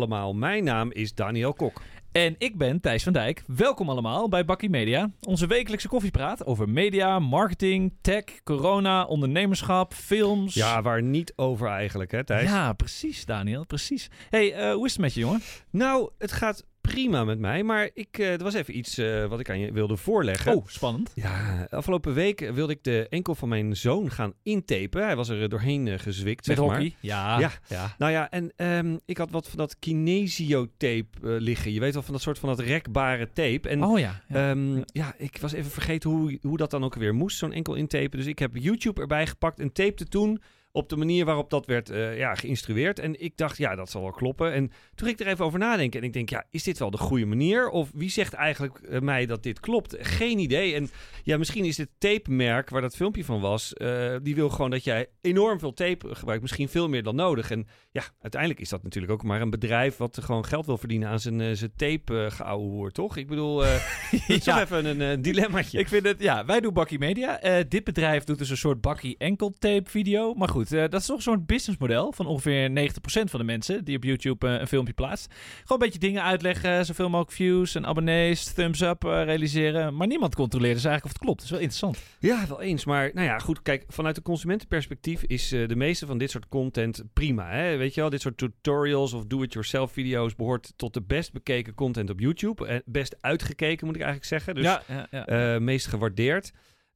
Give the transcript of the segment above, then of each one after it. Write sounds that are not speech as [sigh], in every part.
Allemaal, mijn naam is Daniel Kok. En ik ben Thijs van Dijk. Welkom allemaal bij Bakkie Media. Onze wekelijkse koffiepraat over media, marketing, tech, corona, ondernemerschap, films. Ja, waar niet over eigenlijk, hè Thijs? Ja, precies Daniel, precies. hey, eh, hoe is het met je jongen? Nou, het gaat prima met mij, maar ik, uh, er was even iets uh, wat ik aan je wilde voorleggen. Oh, spannend. Ja, afgelopen week wilde ik de enkel van mijn zoon gaan intapen. Hij was er doorheen uh, gezwikt, Met zeg hockey? maar. Ja. Ja. ja. Nou ja, en um, ik had wat van dat kinesiotape liggen. Je weet wel, van dat soort van dat rekbare tape. En, oh ja. Ja. Um, ja, ik was even vergeten hoe, hoe dat dan ook weer moest, zo'n enkel intapen. Dus ik heb YouTube erbij gepakt en tapte toen op de manier waarop dat werd uh, ja, geïnstrueerd. En ik dacht, ja, dat zal wel kloppen. En toen ging ik er even over nadenken. En ik denk, ja, is dit wel de goede manier? Of wie zegt eigenlijk uh, mij dat dit klopt? Geen idee. En ja, misschien is dit tape-merk waar dat filmpje van was... Uh, die wil gewoon dat jij enorm veel tape gebruikt. Misschien veel meer dan nodig. En ja, uiteindelijk is dat natuurlijk ook maar een bedrijf... wat gewoon geld wil verdienen aan zijn, zijn tape hoer, toch? Ik bedoel, [laughs] dat is Ja. toch even een dilemmaatje. Ik vind het, ja, wij doen Bakkie Media. Eh, dit bedrijf doet dus een soort Bakkie enkeltape video. Maar goed, eh, dat is toch een soort businessmodel van ongeveer 90% van de mensen die op YouTube eh, een filmpje plaatst. Gewoon een beetje dingen uitleggen, zoveel mogelijk views en abonnees, thumbs up eh, realiseren. Maar niemand controleert dus eigenlijk of het klopt. Dat is wel interessant. Ja, wel eens. Maar nou ja, goed. Kijk, vanuit de consumentenperspectief is de meeste van dit soort content prima. Hè? Weet je wel, dit soort tutorials of do-it-yourself video's behoort tot de best bekeken content op YouTube. Best uitgekeken, moet ik eigenlijk zeggen. Dus ja, ja, ja. Meest gewaardeerd.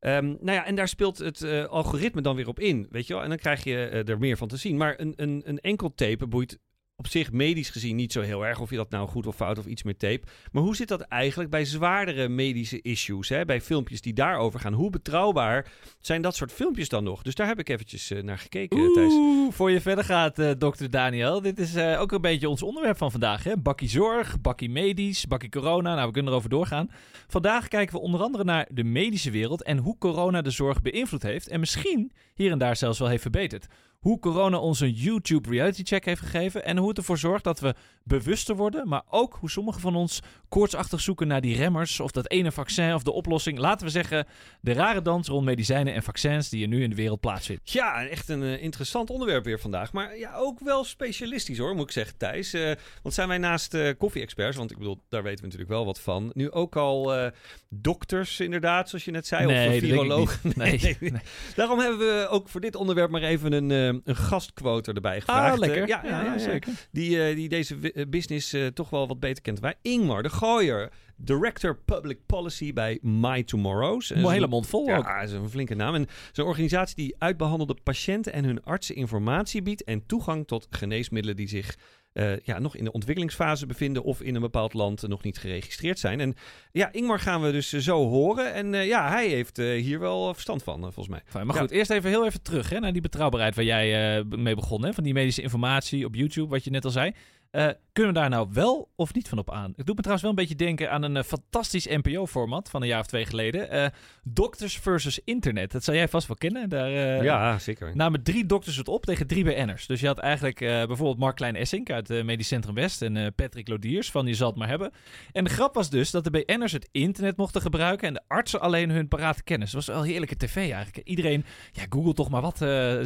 Um, nou ja, en daar speelt het uh, algoritme dan weer op in, weet je wel. En dan krijg je uh, er meer van te zien. Maar een, een, een enkel tape boeit op zich medisch gezien niet zo heel erg of je dat nou goed of fout of iets met tape. Maar hoe zit dat eigenlijk bij zwaardere medische issues, hè? bij filmpjes die daarover gaan? Hoe betrouwbaar zijn dat soort filmpjes dan nog? Dus daar heb ik eventjes uh, naar gekeken, Oeh, Thijs. voor je verder gaat, uh, dokter Daniel. Dit is ook een beetje ons onderwerp van vandaag. Hè? Bakkie zorg, bakkie medisch, bakkie corona. Nou, we kunnen erover doorgaan. Vandaag kijken we onder andere naar de medische wereld en hoe corona de zorg beïnvloed heeft. En misschien hier en daar zelfs wel heeft verbeterd hoe corona ons een YouTube reality check heeft gegeven en hoe het ervoor zorgt dat we bewuster worden, maar ook hoe sommigen van ons koortsachtig zoeken naar die remmers of dat ene vaccin of de oplossing. Laten we zeggen, de rare dans rond medicijnen en vaccins die er nu in de wereld plaatsvindt. Ja, echt een uh, interessant onderwerp weer vandaag, maar ja, ook wel specialistisch hoor, moet ik zeggen, Thijs. Uh, want zijn wij naast uh, koffie-experts, want ik bedoel, daar weten we natuurlijk wel wat van, nu ook al dokters inderdaad, zoals je net zei, nee, of virologen. [laughs] Nee, nee, nee. Daarom hebben we ook voor dit onderwerp maar even een, uh, een gastquote erbij gevraagd. Ah, lekker. ja, ja, ja, zeker. Die, uh, die deze business uh, toch wel wat beter kent. Wij Ingmar de Gooier, Director Public Policy bij My Tomorrows. Een hele mond vol ja, ook. Ja, is een flinke naam. En een organisatie die uitbehandelde patiënten en hun artsen informatie biedt en toegang tot geneesmiddelen die zich uh, ja, nog in de ontwikkelingsfase bevinden of in een bepaald land nog niet geregistreerd zijn. En ja, Ingmar gaan we dus uh, zo horen. En ja, hij heeft hier wel verstand van, volgens mij. Fijn, maar ja. goed, eerst even heel even terug hè, naar die betrouwbaarheid waar jij mee begon. Hè, van die medische informatie op YouTube, wat je net al zei. Uh, kunnen we daar nou wel of niet van op aan? Ik doe me trouwens wel een beetje denken aan een uh, fantastisch NPO-format van een jaar of twee geleden. Uh, Doctors versus Internet. Dat zou jij vast wel kennen. Daar ja, zeker. namen drie dokters het op tegen drie BN'ers. Dus je had eigenlijk bijvoorbeeld Mark Klein-Essink uit Medisch Centrum West en Patrick Lodiers van Je zal het maar hebben. En de grap was dus dat de BN'ers het internet mochten gebruiken en de artsen alleen hun parate kennis. Dat was wel heerlijke tv eigenlijk. Iedereen, ja, google toch maar wat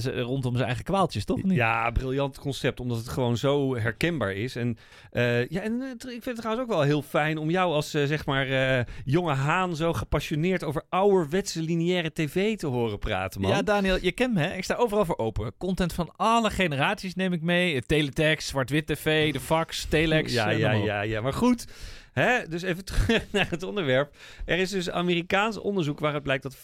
rondom zijn eigen kwaaltjes, toch? Niet? Ja, briljant concept, omdat het gewoon zo herkenbaar is. En, uh, ja, en uh, ik vind het trouwens ook wel heel fijn om jou als uh, zeg maar jonge haan zo gepassioneerd over ouderwetse lineaire tv te horen praten, man. Ja, Daniel, je kent me, hè? Ik sta overal voor open. Content van alle generaties neem ik mee. Teletext, zwart-wit tv, de fax, telex. Ja, ja, ja, ja. Maar goed. Hè? Dus even [laughs] terug naar het onderwerp. Er is dus Amerikaans onderzoek waaruit blijkt dat 75%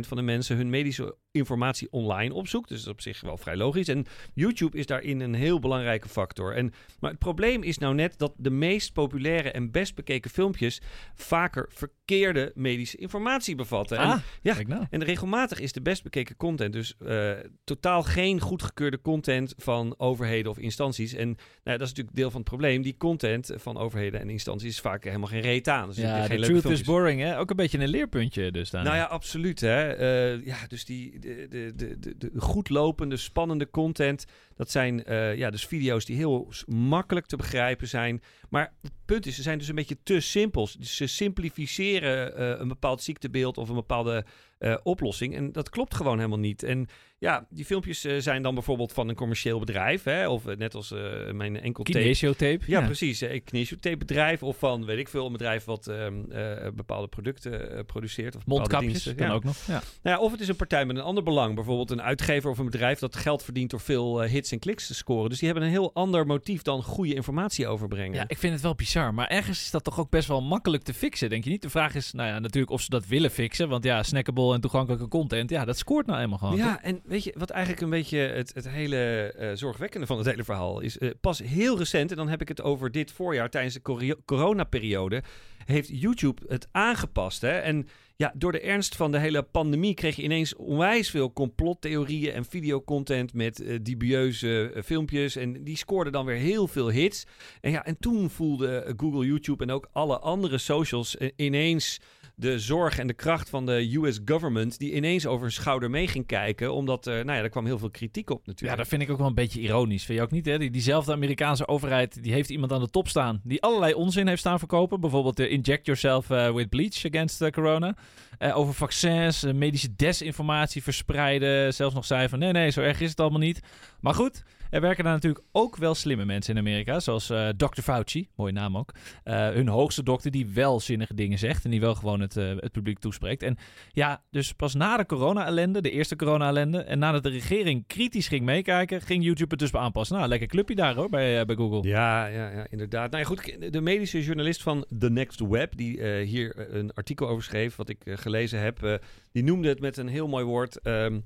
van de mensen hun medische informatie online opzoekt. Dus dat is op zich wel vrij logisch. En YouTube is daarin een heel belangrijke factor. En, maar het probleem is nou net dat de meest populaire en best bekeken filmpjes vaker verkeerde medische informatie bevatten. Ah, en, ja, kijk nou. en regelmatig is de best bekeken content dus uh, totaal geen goedgekeurde content van overheden of instanties. En nou ja, dat is natuurlijk deel van het probleem. Die content van overheden en instanties is vaak helemaal geen reet aan. Dus Ja, geen de truth filmpjes. is boring, hè? Ook een beetje een leerpuntje dus, Daniel. Nou ja, absoluut. Hè. Uh, ja, dus die de, de, de, de, de goed lopende, spannende content. Dat zijn uh, ja, dus video's die heel makkelijk te begrijpen zijn. Maar het punt is, ze zijn dus een beetje te simpel. Dus ze simplificeren uh, een bepaald ziektebeeld of een bepaalde eh, oplossing. En dat klopt gewoon helemaal niet. En ja, die filmpjes eh, zijn dan bijvoorbeeld van een commercieel bedrijf. Hè, of eh, net als mijn enkel Kinesiotape. Ja, precies. Een kinesiotape bedrijf. Of van, weet ik veel, een bedrijf wat ehm, eh, bepaalde producten produceert. Of Mondkapjes diensten. kan Ja. ook nog. Ja. Nou ja, of het is een partij met een ander belang. Bijvoorbeeld een uitgever of een bedrijf dat geld verdient door veel hits en kliks te scoren. Dus die hebben een heel ander motief dan goede informatie overbrengen. Ja, ik vind het wel bizar. Maar ergens is dat toch ook best wel makkelijk te fixen, denk je niet? De vraag is, nou ja, natuurlijk of ze dat willen fixen. Want ja, snackable en toegankelijke content, ja, dat scoort nou eenmaal gewoon. Ja, toch? en weet je wat eigenlijk een beetje het, het hele eh, zorgwekkende van het hele verhaal is? Eh, pas heel recent, en dan heb ik het over dit voorjaar tijdens de coronaperiode, heeft YouTube het aangepast. Hè? En ja, door de ernst van de hele pandemie kreeg je ineens onwijs veel complottheorieën en videocontent met eh, dubieuze filmpjes. En die scoorden dan weer heel veel hits. En ja, en toen voelde Google, YouTube en ook alle andere socials ineens de zorg en de kracht van de US government die ineens over hun schouder mee ging kijken. Omdat, eh, nou ja, er kwam heel veel kritiek op Ja, natuurlijk. dat vind ik ook wel een beetje ironisch. Vind je ook niet, hè? Die, diezelfde Amerikaanse overheid, die heeft iemand aan de top staan... die allerlei onzin heeft staan verkopen. Bijvoorbeeld eh, inject yourself eh, with bleach against corona. Over vaccins, medische desinformatie verspreiden. Zelfs nog zei van, nee, nee, zo erg is het allemaal niet. Maar goed, er werken daar natuurlijk ook wel slimme mensen in Amerika. Zoals eh Dr. Fauci, mooie naam ook. Eh, hun hoogste dokter die wel zinnige dingen zegt... en die wel gewoon het, eh, het publiek toespreekt. En ja, dus pas na de corona-ellende, de eerste corona-ellende... en nadat de regering kritisch ging meekijken... ging YouTube het dus aanpassen. Nou, lekker clubje daar hoor, bij, bij Google. Ja, ja, ja, inderdaad. Nou goed, de medische journalist van The Next Web, die hier een artikel over schreef, wat ik gelezen heb, die noemde het met een heel mooi woord. ehm,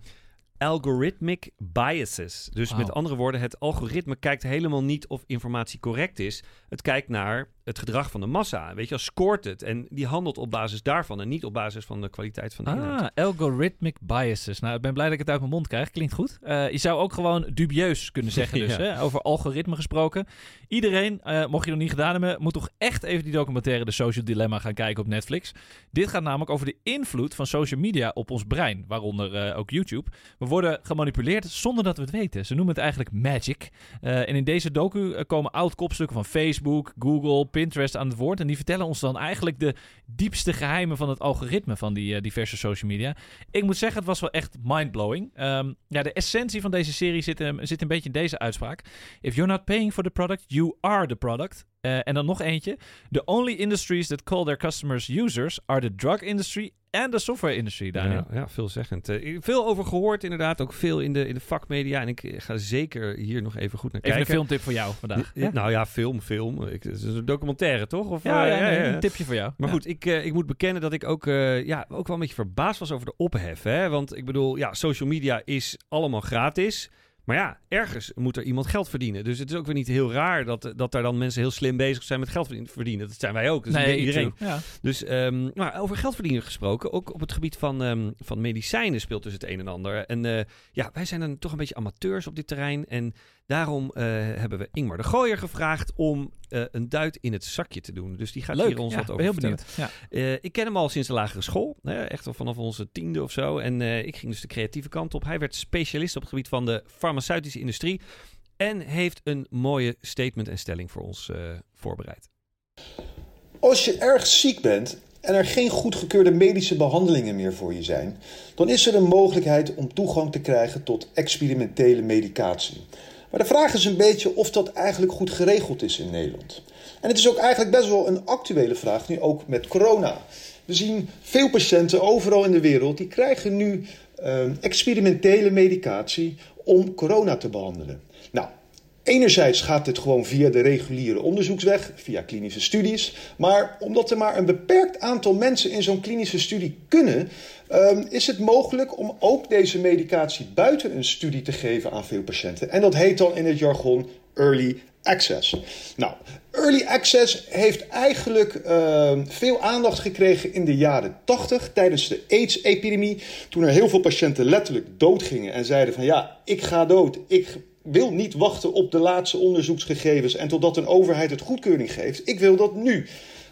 Algorithmic biases. Dus met andere woorden, het algoritme kijkt helemaal niet of informatie correct is. Het kijkt naar het gedrag van de massa. Weet je, wel, scoort het. En die handelt op basis daarvan en niet op basis van de kwaliteit van de inhoud. Ah, algorithmic biases. Nou, ik ben blij dat ik het uit mijn mond krijg. Klinkt goed. Eh, je zou ook gewoon dubieus kunnen zeggen [laughs] dus, Ja. hè? over algoritme gesproken. Iedereen, eh, mocht je nog niet gedaan hebben, moet toch echt even die documentaire The Social Dilemma gaan kijken op Netflix. Dit gaat namelijk over de invloed van social media op ons brein, waaronder eh, ook YouTube. We worden gemanipuleerd zonder dat we het weten. Ze noemen het eigenlijk magic. En in deze docu komen oud-kopstukken van Facebook, Google, Pinterest aan het woord. En die vertellen ons dan eigenlijk de diepste geheimen van het algoritme van die eh, diverse social media. Ik moet zeggen, het was wel echt mindblowing. Ehm ja, de essentie van deze serie zit, hem- zit een beetje in deze uitspraak. If you're not paying for the product, you are the product. Eh, en dan nog eentje. The only industries that call their customers users are the drug industry and the software industry, Daniel. Ja, ja, veelzeggend. Eh, veel over gehoord inderdaad, ook veel in de, in de vakmedia. En ik eh, ga zeker hier nog even goed naar Even een kijken. filmtip voor jou vandaag. Ja, Nou ja, film, film. Ik, het is een documentaire, toch? Of, Ja, eh, ja, een tipje voor jou. Maar goed, ik, ik moet bekennen dat ik ook, ja, ook wel een beetje verbaasd was over de ophef. Hè? Want ik bedoel, ja, social media is allemaal gratis. Maar ja, ergens moet er iemand geld verdienen. Dus het is ook weer niet heel raar dat, dat daar dan mensen heel slim bezig zijn met geld verdien- verdienen. Dat zijn wij ook. Dat is nee, iedereen. Ja. Dus ehm, nou, over geld verdienen gesproken, ook op het gebied van, ehm, van medicijnen speelt dus het een en ander. En eh, ja, wij zijn dan toch een beetje amateurs op dit terrein. En daarom eh, hebben we Ingmar de Gooier gevraagd om eh, een duit in het zakje te doen. Dus die gaat Leuk, hier ons ja, wat ben over heel vertellen. benieuwd. Ja. Eh, ik ken hem al sinds de lagere school. Hè, echt al vanaf onze tiende of zo. En eh, ik ging dus de creatieve kant op. Hij werd specialist op het gebied van de farmaceutische industrie. En heeft een mooie statement en stelling voor ons eh, voorbereid. Als je erg ziek bent en er geen goedgekeurde medische behandelingen meer voor je zijn, dan is er een mogelijkheid om toegang te krijgen tot experimentele medicatie. Maar de vraag is een beetje of dat eigenlijk goed geregeld is in Nederland. En het is ook eigenlijk best wel een actuele vraag, nu ook met corona. We zien veel patiënten overal in de wereld die krijgen nu eh, experimentele medicatie om corona te behandelen. Nou, Enerzijds gaat dit gewoon via de reguliere onderzoeksweg, via klinische studies. Maar omdat er maar een beperkt aantal mensen in zo'n klinische studie kunnen, ehm, is het mogelijk om ook deze medicatie buiten een studie te geven aan veel patiënten. En dat heet dan in het jargon early access. Nou, early access heeft eigenlijk ehm, veel aandacht gekregen in de jaren 80 tijdens de AIDS-epidemie. Toen er heel veel patiënten letterlijk doodgingen en zeiden van ja, ik ga dood, ik wil niet wachten op de laatste onderzoeksgegevens en totdat een overheid het goedkeuring geeft. Ik wil dat nu.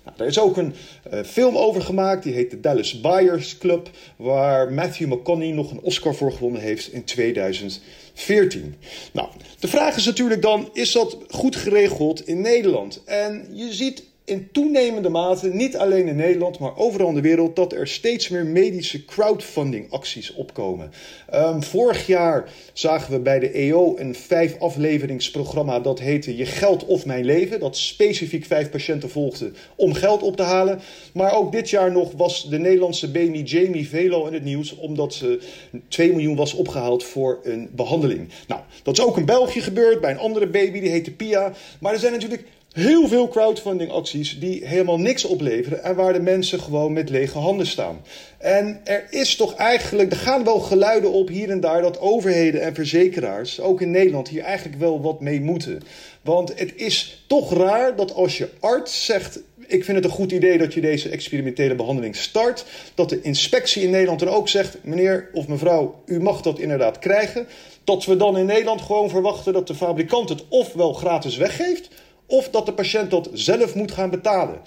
Nou, er is ook een eh, film over gemaakt, die heet de Dallas Buyers Club, waar Matthew McConaughey nog een Oscar voor gewonnen heeft in 2014. Nou, de vraag is natuurlijk dan, is dat goed geregeld in Nederland? En je ziet in toenemende mate, niet alleen in Nederland, maar overal in de wereld, dat er steeds meer medische crowdfunding acties opkomen. Um, vorig jaar zagen we bij de EO een vijf afleveringsprogramma dat heette Je geld of mijn leven, dat specifiek vijf patiënten volgde om geld op te halen. Maar ook dit jaar nog was de Nederlandse baby Jamie Velo in het nieuws, omdat ze 2 miljoen was opgehaald voor een behandeling. Nou, dat is ook in België gebeurd bij een andere baby, die heette Pia. Maar er zijn natuurlijk heel veel crowdfunding acties die helemaal niks opleveren en waar de mensen gewoon met lege handen staan. En er is toch eigenlijk, er gaan wel geluiden op hier en daar dat overheden en verzekeraars, ook in Nederland, hier eigenlijk wel wat mee moeten. Want het is toch raar dat als je arts zegt: Ik vind het een goed idee dat je deze experimentele behandeling start, dat de inspectie in Nederland er ook zegt: Meneer of mevrouw, u mag dat inderdaad krijgen. Dat we dan in Nederland gewoon verwachten dat de fabrikant het ofwel gratis weggeeft of dat de patiënt dat zelf moet gaan betalen.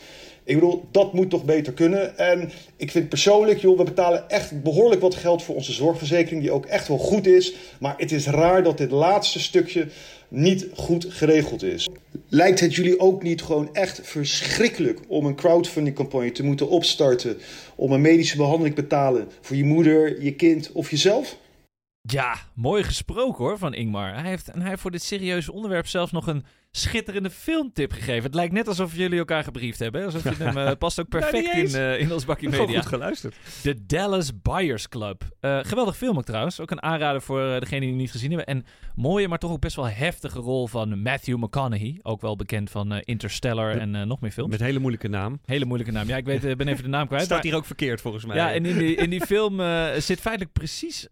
Ik bedoel, dat moet toch beter kunnen. En ik vind persoonlijk, joh, we betalen echt behoorlijk wat geld voor onze zorgverzekering, die ook echt wel goed is. Maar het is raar dat dit laatste stukje niet goed geregeld is. Lijkt het jullie ook niet gewoon echt verschrikkelijk om een crowdfunding campagne te moeten opstarten om een medische behandeling te betalen voor je moeder, je kind of jezelf? Ja, mooi gesproken hoor van Ingmar. Hij heeft, en hij heeft voor dit serieuze onderwerp zelfs nog een schitterende filmtip gegeven. Het lijkt net alsof jullie elkaar gebriefd hebben. Alsof je hem uh, [laughs] past ook perfect in, uh, in ons bakje media. goed geluisterd. The Dallas Buyers Club. Uh, geweldig film ook trouwens. Ook een aanrader voor degene die het niet gezien hebben. En mooie, maar toch ook best wel heftige rol van Matthew McConaughey. Ook wel bekend van Interstellar en nog meer films. Met hele moeilijke naam. Hele moeilijke naam. Ja, ik weet, ben even de naam kwijt. Staat maar... hier ook verkeerd volgens mij. Ja, en in die, in die film zit feitelijk precies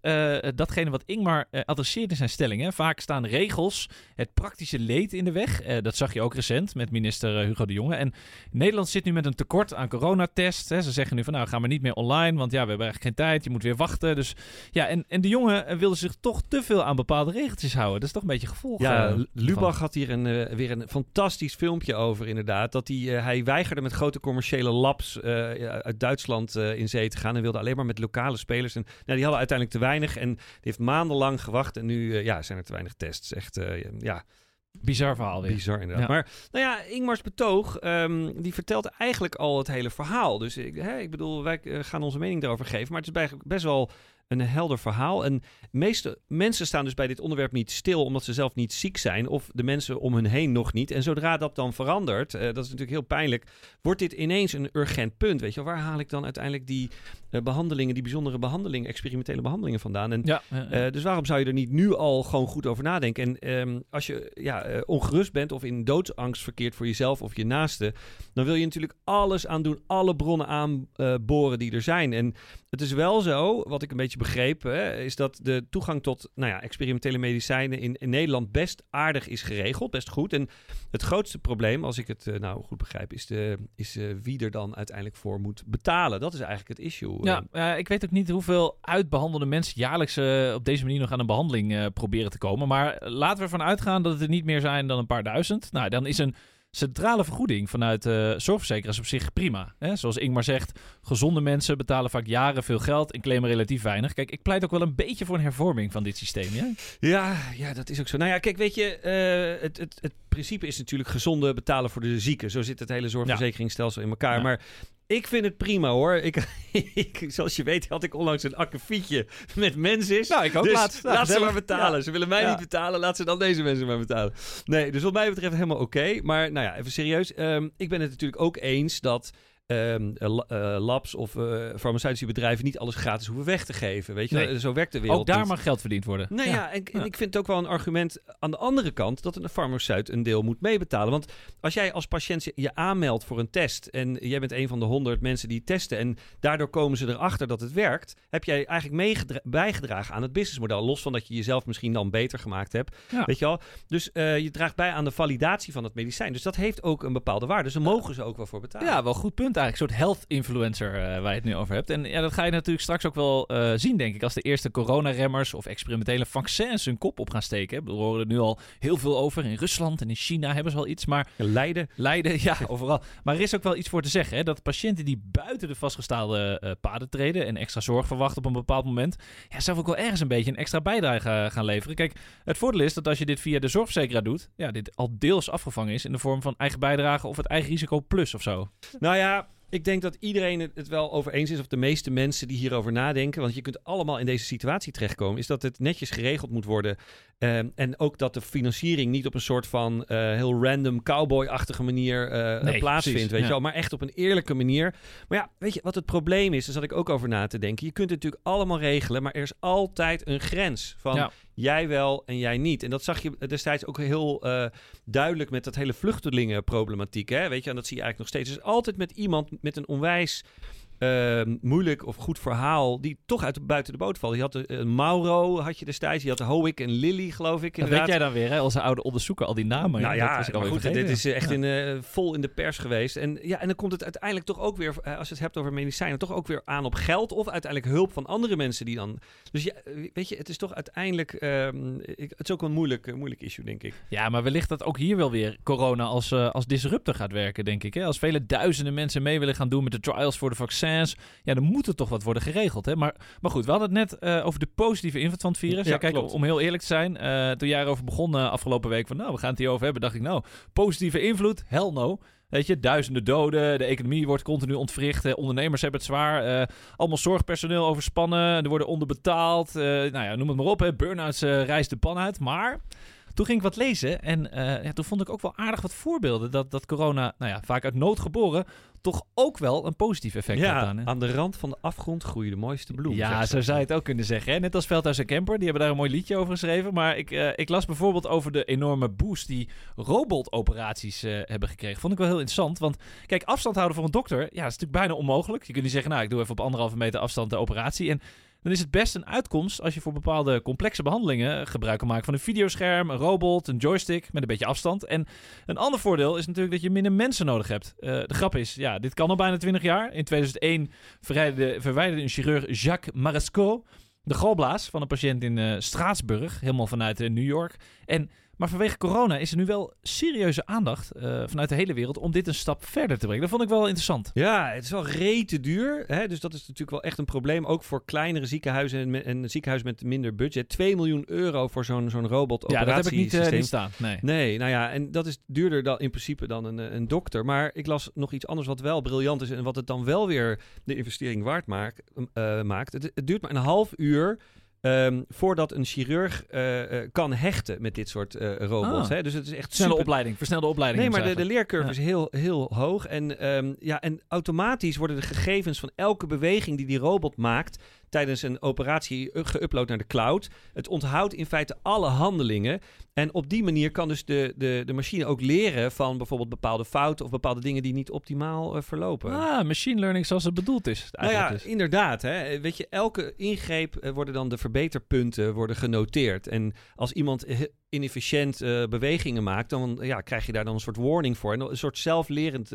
datgene wat Ingmar adresseert in zijn stelling. Hè. Vaak staan regels, het praktische leed in de weg. Dat zag je ook recent met minister Hugo de Jonge. En Nederland zit nu met een tekort aan coronatests. Ze zeggen nu van nou gaan we niet meer online, want ja, we hebben eigenlijk geen tijd. Je moet weer wachten. Dus ja, en, en de jongen wilde zich toch te veel aan bepaalde regeltjes houden. Dat is toch een beetje gevolg. Ja, uh, Lubach had hier een, uh, weer een fantastisch filmpje over inderdaad. Dat hij, hij weigerde met grote commerciële labs uit Duitsland in zee te gaan. En wilde alleen maar met lokale spelers. En nou, die hadden uiteindelijk te weinig. En die heeft maandenlang gewacht. En nu ja, zijn er te weinig tests. Echt, ja... Bizar verhaal weer. Bizar inderdaad. Maar nou ja, Ingmars betoog, um, die vertelt eigenlijk al het hele verhaal. Dus ik, hè, ik bedoel, wij uh, gaan onze mening daarover geven. Maar het is best wel een helder verhaal. En meeste mensen staan dus bij dit onderwerp niet stil omdat ze zelf niet ziek zijn. Of de mensen om hen heen nog niet. En zodra dat dan verandert, uh, dat is natuurlijk heel pijnlijk, wordt dit ineens een urgent punt. Weet je, waar haal ik dan uiteindelijk die uh, behandelingen, die bijzondere behandelingen, experimentele behandelingen vandaan? En, ja. Uh, dus waarom zou je er niet nu al gewoon goed over nadenken? En um, als je ja, ongerust bent of in doodsangst verkeert voor jezelf of je naaste, dan wil je natuurlijk alles aan doen, alle bronnen aanboren die er zijn. En het is wel zo, wat ik een beetje begreep, hè, is dat de toegang tot nou ja, experimentele medicijnen in, in, Nederland best aardig is geregeld, best goed. En het grootste probleem, als ik het uh, nou goed begrijp, is, de, is uh, wie er dan uiteindelijk voor moet betalen. Dat is eigenlijk het issue. Ja, uh, ik weet ook niet hoeveel uitbehandelde mensen jaarlijks op deze manier nog aan een behandeling proberen te komen. Maar laten we ervan uitgaan dat het er niet meer zijn dan een paar duizend. Nou, dan is een centrale vergoeding vanuit uh, zorgverzekeraars op zich prima. Hè? Zoals Ingmar zegt, gezonde mensen betalen vaak jaren veel geld en claimen relatief weinig. Kijk, ik pleit ook wel een beetje voor een hervorming van dit systeem. Ja, ja, ja dat is ook zo. Nou ja, kijk, weet je, uh, het, het, het principe is natuurlijk gezonde betalen voor de zieken. Zo zit het hele zorgverzekeringsstelsel in elkaar. Ja. Maar ik vind het prima hoor. Ik, [laughs] ik, zoals je weet had ik onlangs een akkefietje met mensen. Nou, ik ook dus laat. laat ze maar betalen. Ja. Ze willen mij ja. niet betalen. Laat ze dan deze mensen maar betalen. Nee, dus wat mij betreft helemaal oké. Okay. Maar nou ja, even serieus. Um, ik ben het natuurlijk ook eens dat um, uh, labs of uh, farmaceutische bedrijven niet alles gratis hoeven weg te geven. Weet je, nee. zo werkt de wereld. Ook daar niet. mag geld verdiend worden. Nou ja, ja en, en, ik vind het ook wel een argument aan de andere kant dat een farmaceut een deel moet meebetalen. Want als jij als patiënt je aanmeldt voor een test en jij bent een van de honderd mensen die testen en daardoor komen ze erachter dat het werkt, heb jij eigenlijk bijgedragen aan het businessmodel. Los van dat je jezelf misschien dan beter gemaakt hebt. Ja. Weet je wel? Dus uh, je draagt bij aan de validatie van het medicijn. Dus dat heeft ook een bepaalde waarde. Dus daar mogen ze ook wel voor betalen. Ja, wel goed punt eigenlijk. Een soort health influencer eh, waar je het nu over hebt. En ja, dat ga je natuurlijk straks ook wel eh, zien, denk ik. Als de eerste coronaremmers of experimentele vaccins hun kop op gaan steken. We horen er nu al heel veel over. In Rusland en in China hebben ze wel iets. Maar Leiden. Leiden, [laughs] ja, overal. Maar er is ook wel iets voor te zeggen. Hè? Dat patiënten die buiten de vastgestelde eh, paden treden en extra zorg verwachten op een bepaald moment, ja, zelf ook wel ergens een beetje een extra bijdrage gaan leveren. Kijk, het voordeel is dat als je dit via de zorgverzekeraar doet, ja, dit al deels afgevangen is in de vorm van eigen bijdrage of het eigen risico plus of zo. Nou ja, ik denk dat iedereen het, wel over eens is, of de meeste mensen die hierover nadenken. Want je kunt allemaal in deze situatie terechtkomen. Is dat het netjes geregeld moet worden. Ehm, en ook dat de financiering niet op een soort van eh, heel random cowboy-achtige manier eh, Nee, plaatsvindt. precies, weet ja. je wel, maar echt op een eerlijke manier. Maar ja, weet je wat het probleem is? Daar zat ik ook over na te denken. Je kunt het natuurlijk allemaal regelen, maar er is altijd een grens van Ja. Jij wel en jij niet. En dat zag je destijds ook heel eh, duidelijk met dat hele vluchtelingenproblematiek. Hè? Weet je, en dat zie je eigenlijk nog steeds. Is altijd met iemand met een onwijs eh, moeilijk of goed verhaal die toch uit buiten de boot valt. Je had de, eh, Mauro, had je destijds. Je had de Howick en Lily, geloof ik. Dat Inderdaad. weet jij dan weer, hè? Onze oude onderzoeker, al die namen. Nou dat ja, was ik maar alweer goed, vergeten, dit is eh, echt Ja. in, eh, vol in de pers geweest. En, ja, en dan komt het uiteindelijk toch ook weer, als je het hebt over medicijnen, toch ook weer aan op geld of uiteindelijk hulp van andere mensen die dan... Dus ja, weet je, het is toch uiteindelijk, ehm, ik, het is ook een moeilijk, moeilijk issue, denk ik. Ja, maar wellicht dat ook hier wel weer corona als, als disruptor gaat werken, denk ik. Hè? Als vele duizenden mensen mee willen gaan doen met de trials voor de vaccins, ja, dan moet er toch wat worden geregeld. Hè? Maar, maar goed, we hadden het net eh, over de positieve invloed van het virus. Ja, Ja, kijk, klopt. om heel eerlijk te zijn, eh, toen jij erover begon eh, afgelopen week van, nou, we gaan het hierover hebben, dacht ik, nou, positieve invloed, hell no. Weet je, duizenden doden, de economie wordt continu ontwricht, ondernemers hebben het zwaar, allemaal zorgpersoneel overspannen, er worden onderbetaald, nou ja, noem het maar op, hè. burn-outs rijst de pan uit. Maar toen ging ik wat lezen en eh, ja, toen vond ik ook wel aardig wat voorbeelden dat, dat corona, nou ja, vaak uit nood geboren, toch ook wel een positief effect heeft Ja, aan. hè. aan de rand van de afgrond groeien de mooiste bloemen. Ja, zo zou je het ook kunnen zeggen. Hè? Net als Veldhuis en Kemper, die hebben daar een mooi liedje over geschreven. Maar ik, eh, ik las bijvoorbeeld over de enorme boost die robotoperaties eh, hebben gekregen. Vond ik wel heel interessant. Want kijk, afstand houden voor een dokter, ja, dat is natuurlijk bijna onmogelijk. Je kunt niet zeggen, nou, ik doe even op anderhalve meter afstand de operatie. En dan is het best een uitkomst als je voor bepaalde complexe behandelingen gebruik kan maken van een videoscherm, een robot, een joystick met een beetje afstand. En een ander voordeel is natuurlijk dat je minder mensen nodig hebt. Eh, de grap is, ja, dit kan al bijna 20 jaar. In 2001 verwijderde, verwijderde een chirurg Jacques Marescot de galblaas van een patiënt in eh, Straatsburg, helemaal vanuit eh, New York. En, maar vanwege corona is er nu wel serieuze aandacht eh, vanuit de hele wereld om dit een stap verder te brengen. Dat vond ik wel interessant. Ja, het is wel rete duur. Hè? Dus dat is natuurlijk wel echt een probleem. Ook voor kleinere ziekenhuizen en, me- en ziekenhuizen met minder budget. 2 miljoen euro voor zo'n zo'n robot Ja, dat heb ik niet, operatiesysteem. niet staan. Nee. Nee, nou ja, en dat is duurder dan in principe dan een, een dokter. Maar ik las nog iets anders wat wel briljant is en wat het dan wel weer de investering waard maakt. eh, maakt. Het, het duurt maar een half uur. Ehm, voordat een chirurg eh, eh, kan hechten met dit soort eh, robots. Ah. Hè? Dus het is echt Snelle super opleiding, versnelde opleiding. Nee, maar de, de leercurve Ja. is heel, heel hoog. En, ehm, ja, en automatisch worden de gegevens van elke beweging die die robot maakt tijdens een operatie u- geüpload naar de cloud. Het onthoudt in feite alle handelingen. En op die manier kan dus de, de, de machine ook leren van bijvoorbeeld bepaalde fouten of bepaalde dingen die niet optimaal eh, verlopen. Ah, machine learning zoals het bedoeld is. Nou ja, dus. inderdaad. Hè. Weet je, elke ingreep eh, worden dan de verbeterpunten worden genoteerd. En als iemand inefficiënt eh, bewegingen maakt, dan ja, krijg je daar dan een soort warning voor. En een soort zelflerend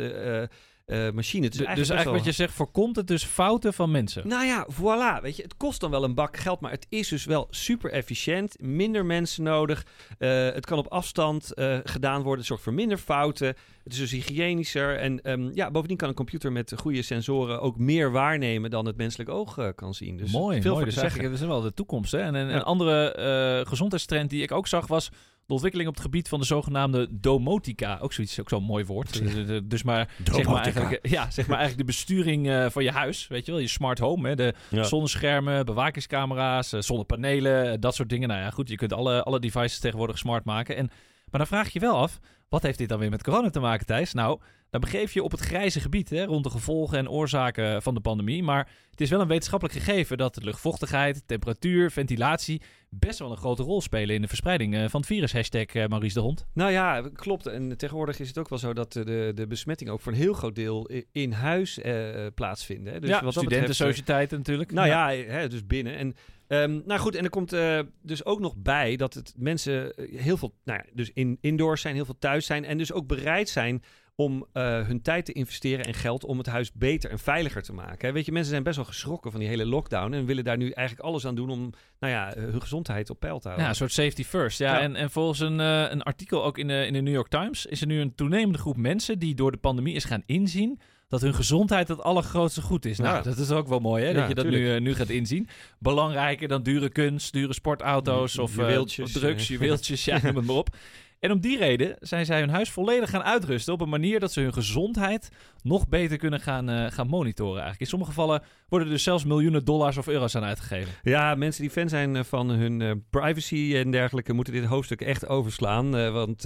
eh, machine. Het is Dus eigenlijk wel- wat je zegt, voorkomt het dus fouten van mensen. nou ja, voilà. Weet je, het kost dan wel een bak geld, maar het is dus wel super efficiënt. Minder mensen nodig. Eh, het kan op afstand eh, gedaan worden. Het zorgt voor minder fouten. Het is dus hygiënischer. En ehm, ja, bovendien kan een computer met goede sensoren ook meer waarnemen dan het menselijk oog kan zien. Dus mooi, veel mooi. Dus zeggen. eigenlijk, dat is wel de toekomst. Hè? En een, Ja. een andere gezondheidstrend die ik ook zag was de ontwikkeling op het gebied van de zogenaamde domotica. Ook zoiets, ook zo'n mooi woord. Dus, dus maar, zeg maar, eigenlijk, ja, zeg maar eigenlijk de besturing eh, van je huis. Weet je wel, je smart home. Hè? De Ja. zonneschermen, bewakingscamera's, eh, zonnepanelen, eh, dat soort dingen. Nou ja, goed, je kunt alle, alle devices tegenwoordig smart maken. En, maar dan vraag je je wel af, wat heeft dit dan weer met corona te maken, Thijs? Nou, dan begeef je op het grijze gebied hè, rond de gevolgen en oorzaken van de pandemie. Maar het is wel een wetenschappelijk gegeven dat de luchtvochtigheid, temperatuur, ventilatie best wel een grote rol spelen in de verspreiding eh, van het virus. Hashtag eh, Maurice de Hond. Nou ja, klopt. En tegenwoordig is het ook wel zo dat de, de, besmetting ook voor een heel groot deel in huis eh, plaatsvinden. Hè. Dus ja, wat dat studenten, betreft, eh, natuurlijk. Nou ja, hè, dus binnen. En, ehm, nou goed, en er komt eh, dus ook nog bij dat het mensen eh, heel veel, nou ja, dus in, indoors zijn, heel veel thuis zijn. En dus ook bereid zijn om eh, hun tijd te investeren en geld om het huis beter en veiliger te maken. Hè. Weet je, mensen zijn best wel geschrokken van die hele lockdown en willen daar nu eigenlijk alles aan doen om nou ja, hun gezondheid op peil te houden. Ja, een soort safety first. Ja, Ja. En, en volgens een, een artikel ook in de, in de New York Times is er nu een toenemende groep mensen die door de pandemie is gaan inzien dat hun gezondheid het allergrootste goed is. Nou, Ja. dat is ook wel mooi hè, Ja, dat je dat nu, eh, nu gaat inzien. Belangrijker dan dure kunst, dure sportauto's of, eh, of drugs, juweeltjes, [laughs] ja, noem het maar op. En om die reden zijn zij hun huis volledig gaan uitrusten op een manier dat ze hun gezondheid nog beter kunnen gaan, eh, gaan monitoren. Eigenlijk. In sommige gevallen worden er dus zelfs miljoenen dollars of euro's aan uitgegeven. Ja, mensen die fan zijn eh, van hun eh, privacy en dergelijke moeten dit hoofdstuk echt overslaan. want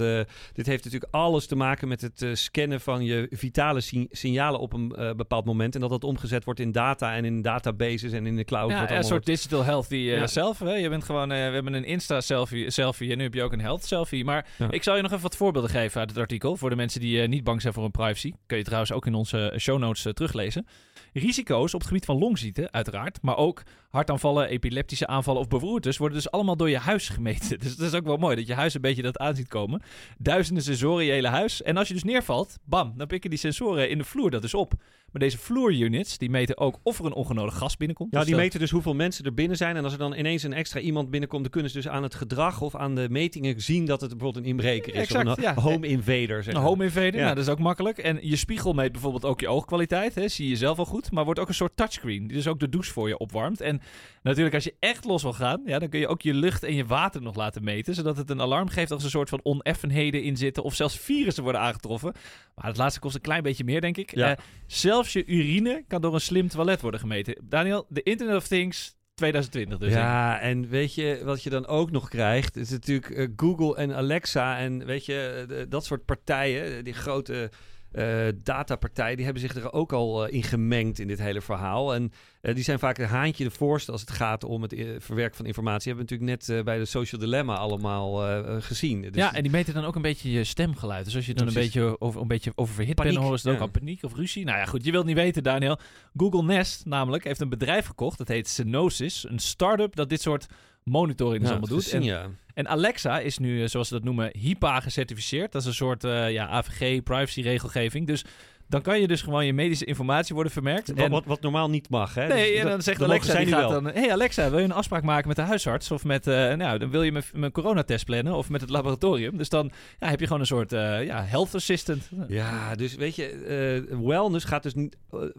dit heeft natuurlijk alles te maken met het scannen van je vitale si- signalen op een bepaald moment. En dat dat omgezet wordt in data en in databases en in de cloud. Ja, een soort digital healthy Ja. self. Hè? Je bent gewoon, we hebben een Insta-selfie selfie, en nu heb je ook een health selfie. Maar Ja. Ik zal je nog even wat voorbeelden geven uit het artikel. Voor de mensen die eh, niet bang zijn voor hun privacy. Kun je trouwens ook in onze show notes eh, teruglezen. Risico's op het gebied van longziekten, uiteraard. Maar ook hartaanvallen, epileptische aanvallen of beroertes worden dus allemaal door je huis gemeten. [laughs] Dus dat is ook wel mooi dat je huis een beetje dat aan ziet komen. Duizenden sensoren in je hele huis. En als je dus neervalt, bam, dan pikken die sensoren in de vloer dat dus op. Maar deze vloerunits, die meten ook of er een ongenodig gas binnenkomt. Ja, Dus die dat- meten dus hoeveel mensen er binnen zijn. En als er dan ineens een extra iemand binnenkomt, dan kunnen ze dus aan het gedrag of aan de metingen zien dat het bijvoorbeeld een inbreker is. Exact, of een ja. home invader. Zeg Een home invader, Ja. nou, dat is ook makkelijk. En je spiegel meet bijvoorbeeld ook je oogkwaliteit. Hè, zie je zelf wel goed. Maar wordt ook een soort touchscreen. Die dus ook de douche voor je opwarmt. En natuurlijk, als je echt los wil gaan, ja, dan kun je ook je lucht en je water nog laten meten. Zodat het een alarm geeft als er een soort van oneffenheden in zitten. Of zelfs virussen worden aangetroffen. Maar het laatste kost een klein beetje meer, denk ik. Ja. Eh, zelfs je urine kan door een slim toilet worden gemeten. Daniel, de Internet of Things 2020 dus. ja, en weet je wat je dan ook nog krijgt? Is natuurlijk eh, Google en Alexa en weet je, eh, dat soort partijen, die grote eh, datapartijen, die hebben zich er ook al eh, in gemengd in dit hele verhaal. En eh, die zijn vaak een haantje de voorste als het gaat om het verwerken van informatie. Hebben we natuurlijk net bij de Social Dilemma allemaal gezien. Dus ja, en die meten dan ook een beetje je stemgeluid. Dus als je dan een beetje over, een beetje oververhit bent, dan horen ze het ook al paniek of ruzie. Nou ja, goed, je wilt niet weten, Daniel. Google Nest namelijk heeft een bedrijf gekocht, dat heet Synosis. Een start-up dat dit soort monitoring dus ja, allemaal doet. gezien, En, ja. en Alexa is nu, eh, zoals ze dat noemen, HIPAA gecertificeerd. Dat is een soort eh, ja, AVG, privacy-regelgeving. Dus dan kan je dus gewoon je medische informatie worden vermerkt. Wat, En- wat, wat normaal niet mag, hè? Nee, Dus en dan zegt Alexa, die gaat wel. dan... hey Alexa, wil je een afspraak maken met de huisarts? Of met, eh, nou, dan wil je mijn, coronatest plannen? Of met het laboratorium? Dus dan ja, heb je gewoon een soort eh, ja, health assistant. Ja, dus weet je, eh, wellness gaat dus niet,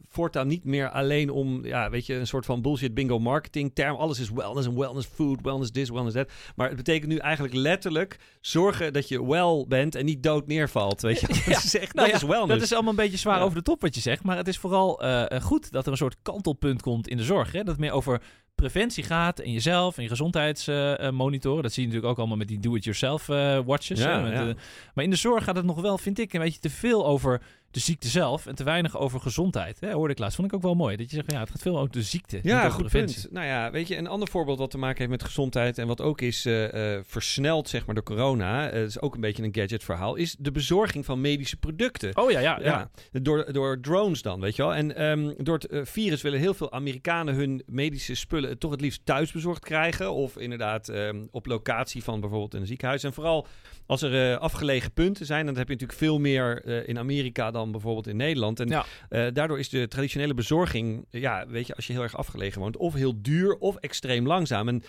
voortaan niet meer alleen om, ja, weet je, een soort van bullshit bingo marketing term. Alles is wellness en wellness food, wellness this, wellness that. Maar het betekent nu eigenlijk letterlijk zorgen dat je well bent en niet dood neervalt, weet je. [laughs] Ja, dat is echt, Nou dat ja, is wellness. Dat is allemaal een beetje zwaar Ja. over de top wat je zegt. Maar het is vooral eh, eh, goed dat er een soort kantelpunt komt in de zorg. Hè? Dat het meer over preventie gaat en jezelf en je gezondheidsmonitoren. dat zie je natuurlijk ook allemaal met die do-it-yourself eh, watches. Ja, hè, met, ja. maar in de zorg gaat het nog wel, vind ik, een beetje te veel over de ziekte zelf en te weinig over gezondheid. Hè? Hoorde ik laatst, vond ik ook wel mooi. Dat je zegt, ja, het gaat veel over de ziekte, Ja, goed preventie. punt. Nou ja, weet je, een ander voorbeeld wat te maken heeft met gezondheid en wat ook is eh, eh, versneld, zeg maar, door corona, eh, is ook een beetje een gadget verhaal, is de bezorging van medische producten. Oh ja, ja, ja. Ja, door, door drones dan, weet je wel. En ehm, door het virus willen heel veel Amerikanen hun medische spullen toch het liefst thuis bezorgd krijgen. Of inderdaad ehm, op locatie van bijvoorbeeld een ziekenhuis. En vooral als er eh, afgelegen punten zijn, dan heb je natuurlijk veel meer eh, in Amerika dan bijvoorbeeld in Nederland. En Ja. eh, daardoor is de traditionele bezorging, ja, weet je, als je heel erg afgelegen woont, of heel duur of extreem langzaam. En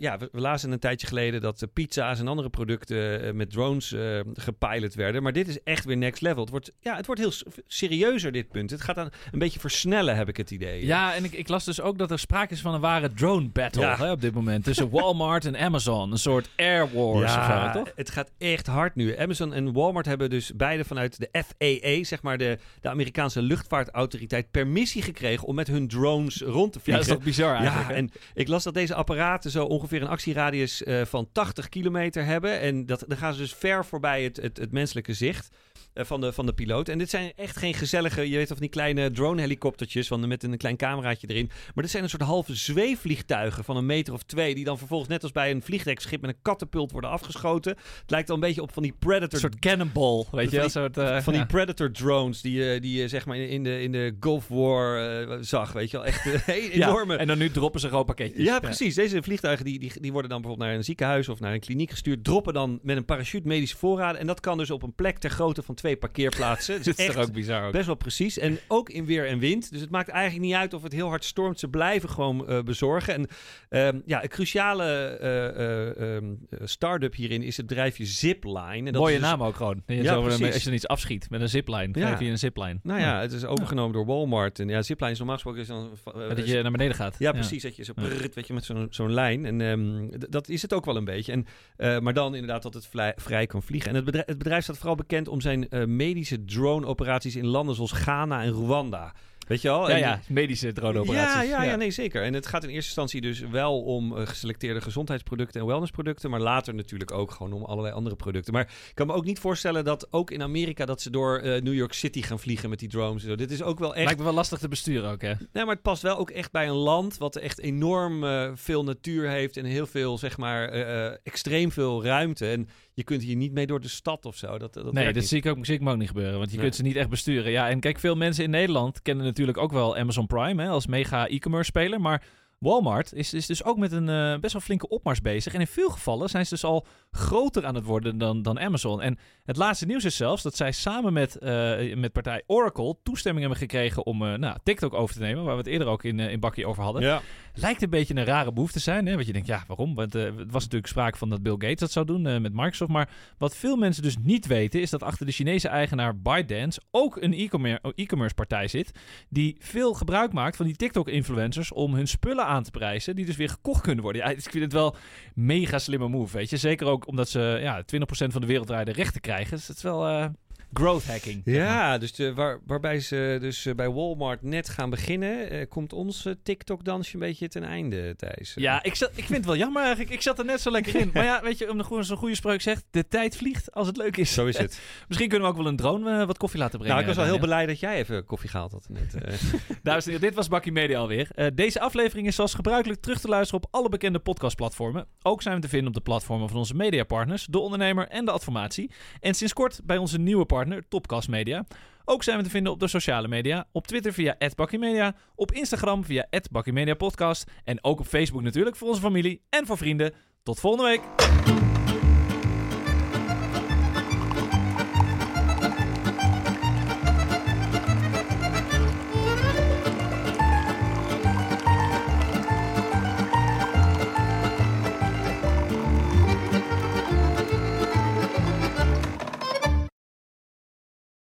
ja, we, we lazen een tijdje geleden dat pizza's en andere producten met drones gepilot werden. Maar dit is echt weer next level. Het wordt, ja, het wordt heel serieuzer, dit punt. Het gaat aan een beetje versnellen, heb ik het idee. Ja, en ik, ik las dus ook dat er sprake is van een ware drone battle Ja. hè, op dit moment. Tussen Walmart en Amazon. Een soort air wars zo, toch? het gaat echt hard nu. Amazon en Walmart hebben dus beide vanuit de FAA, zeg maar de, de Amerikaanse luchtvaartautoriteit, permissie gekregen om met hun drones rond te Ja, vliegen. dat is toch bizar eigenlijk. Ja, en ik las dat deze apparaten zo ongeveer een actieradius eh, van 80 kilometer hebben. En dat, dan gaan ze dus ver voorbij het, het, het menselijke zicht van, de, van de piloot. En dit zijn echt geen gezellige, je weet of die kleine drone-helikoptertjes van, met een klein cameraatje erin. Maar dit zijn een soort halve zweefvliegtuigen van een meter of twee, die dan vervolgens net als bij een vliegdekschip met een katapult worden afgeschoten. Het lijkt al een beetje op van die Predator Een soort cannonball, weet je wel? Van eh, van die ja. Predator drones die, je die je zeg maar in de, in de Gulf War eh, zag, weet je wel. Echt eh, [laughs] Ja, enorme... En dan nu droppen ze gewoon pakketjes. Ja, precies. Deze vliegtuigen die, die, die worden dan bijvoorbeeld naar een ziekenhuis of naar een kliniek gestuurd. Droppen dan met een parachute medische voorraden. En dat kan dus op een plek ter grootte van twee parkeerplaatsen. Het is Dit is toch ook bizar ook. best wel precies. En ook in weer en wind. Dus het maakt eigenlijk niet uit of het heel hard stormt. Ze blijven gewoon eh, bezorgen. En ehm, ja, een cruciale eh, start-up hierin is het bedrijfje Zipline. En dat Mooie is dus- naam ook gewoon. Je Ja, zo, precies. als je dan iets afschiet met een zipline, Ja. geef je een zipline. Nou ja, het is overgenomen door Walmart. En ja, Zipline is normaal gesproken... Is dan, Dat je naar beneden gaat. Ja, precies. Dat je zo prrrt, weet je, met zo'n zo'n lijn. En ehm, dat is het ook wel een beetje. En, maar dan inderdaad dat het vrij kan vliegen. En het bedrijf, het bedrijf staat vooral bekend om zijn eh, medische drone-operaties in landen zoals Ghana en Rwanda. Weet je wel? Ja, medische droneoperaties. Ja, ja, ja, nee, zeker. En het gaat in eerste instantie dus wel om eh, geselecteerde gezondheidsproducten en wellnessproducten, maar later natuurlijk ook gewoon om allerlei andere producten. Maar ik kan me ook niet voorstellen dat ook in Amerika dat ze door eh, New York City gaan vliegen met die drones. Dit is ook wel echt Lijkt me wel lastig te besturen ook, hè? Nee, maar het past wel ook echt bij een land wat echt enorm veel natuur heeft en heel veel, zeg maar, extreem veel ruimte. En je kunt hier niet mee door de stad of zo. Dat, dat nee, dat niet. zie ik, ook, zie ik ook niet gebeuren. Want je Nee. kunt ze niet echt besturen. Ja, en kijk, veel mensen in Nederland kennen natuurlijk ook wel Amazon Prime hè, als mega e-commerce speler. Maar Walmart is, is dus ook met een eh, best wel flinke opmars bezig. En in veel gevallen zijn ze dus al groter aan het worden dan, dan Amazon. En het laatste nieuws is zelfs dat zij samen met, eh, met partij Oracle toestemming hebben gekregen om eh, nou, TikTok over te nemen. Waar we het eerder ook in, in Bakkie over hadden. Ja. Lijkt een beetje een rare behoefte te zijn. Hè? Want je denkt, ja, waarom? Want het was natuurlijk sprake van dat Bill Gates dat zou doen met Microsoft. Maar wat veel mensen dus niet weten, is dat achter de Chinese eigenaar ByteDance ook een e-commerce e-commerce partij zit. Die veel gebruik maakt van die TikTok-influencers om hun spullen aan te prijzen. Die dus weer gekocht kunnen worden. Ja, ik vind het wel mega slimme move, weet je. Zeker ook omdat ze ja, 20% van de wereldwijde rechten krijgen. Dus het is wel eh, growth hacking. Ja, dus de, waar, waarbij ze dus eh, bij Walmart net gaan beginnen, eh, komt ons eh, TikTok-dansje een beetje ten einde, Thijs. Ja, ik, zat, ik vind het wel jammer eigenlijk. Ik zat er net zo lekker in. [laughs] Maar ja, weet je, om de goede, zo'n goede spreuk zegt, de tijd vliegt als het leuk is. Zo is het. [laughs] Misschien kunnen we ook wel een drone wat koffie laten brengen. nou, ik was wel heel blij dat jij even koffie gehaald had net. [laughs] Dames en heren, dit was Bakkie Media alweer. Deze aflevering is zoals gebruikelijk terug te luisteren op alle bekende podcastplatformen. Ook zijn we te vinden op de platformen van onze mediapartners, De Ondernemer en De Adformatie. En sinds kort bij onze nieuwe partner, Topcast Media. Ook zijn we te vinden op de sociale media. Op Twitter via @bakkiemedia, op Instagram via @bakkiemediapodcast en ook op Facebook natuurlijk voor onze familie en voor vrienden. Tot volgende week.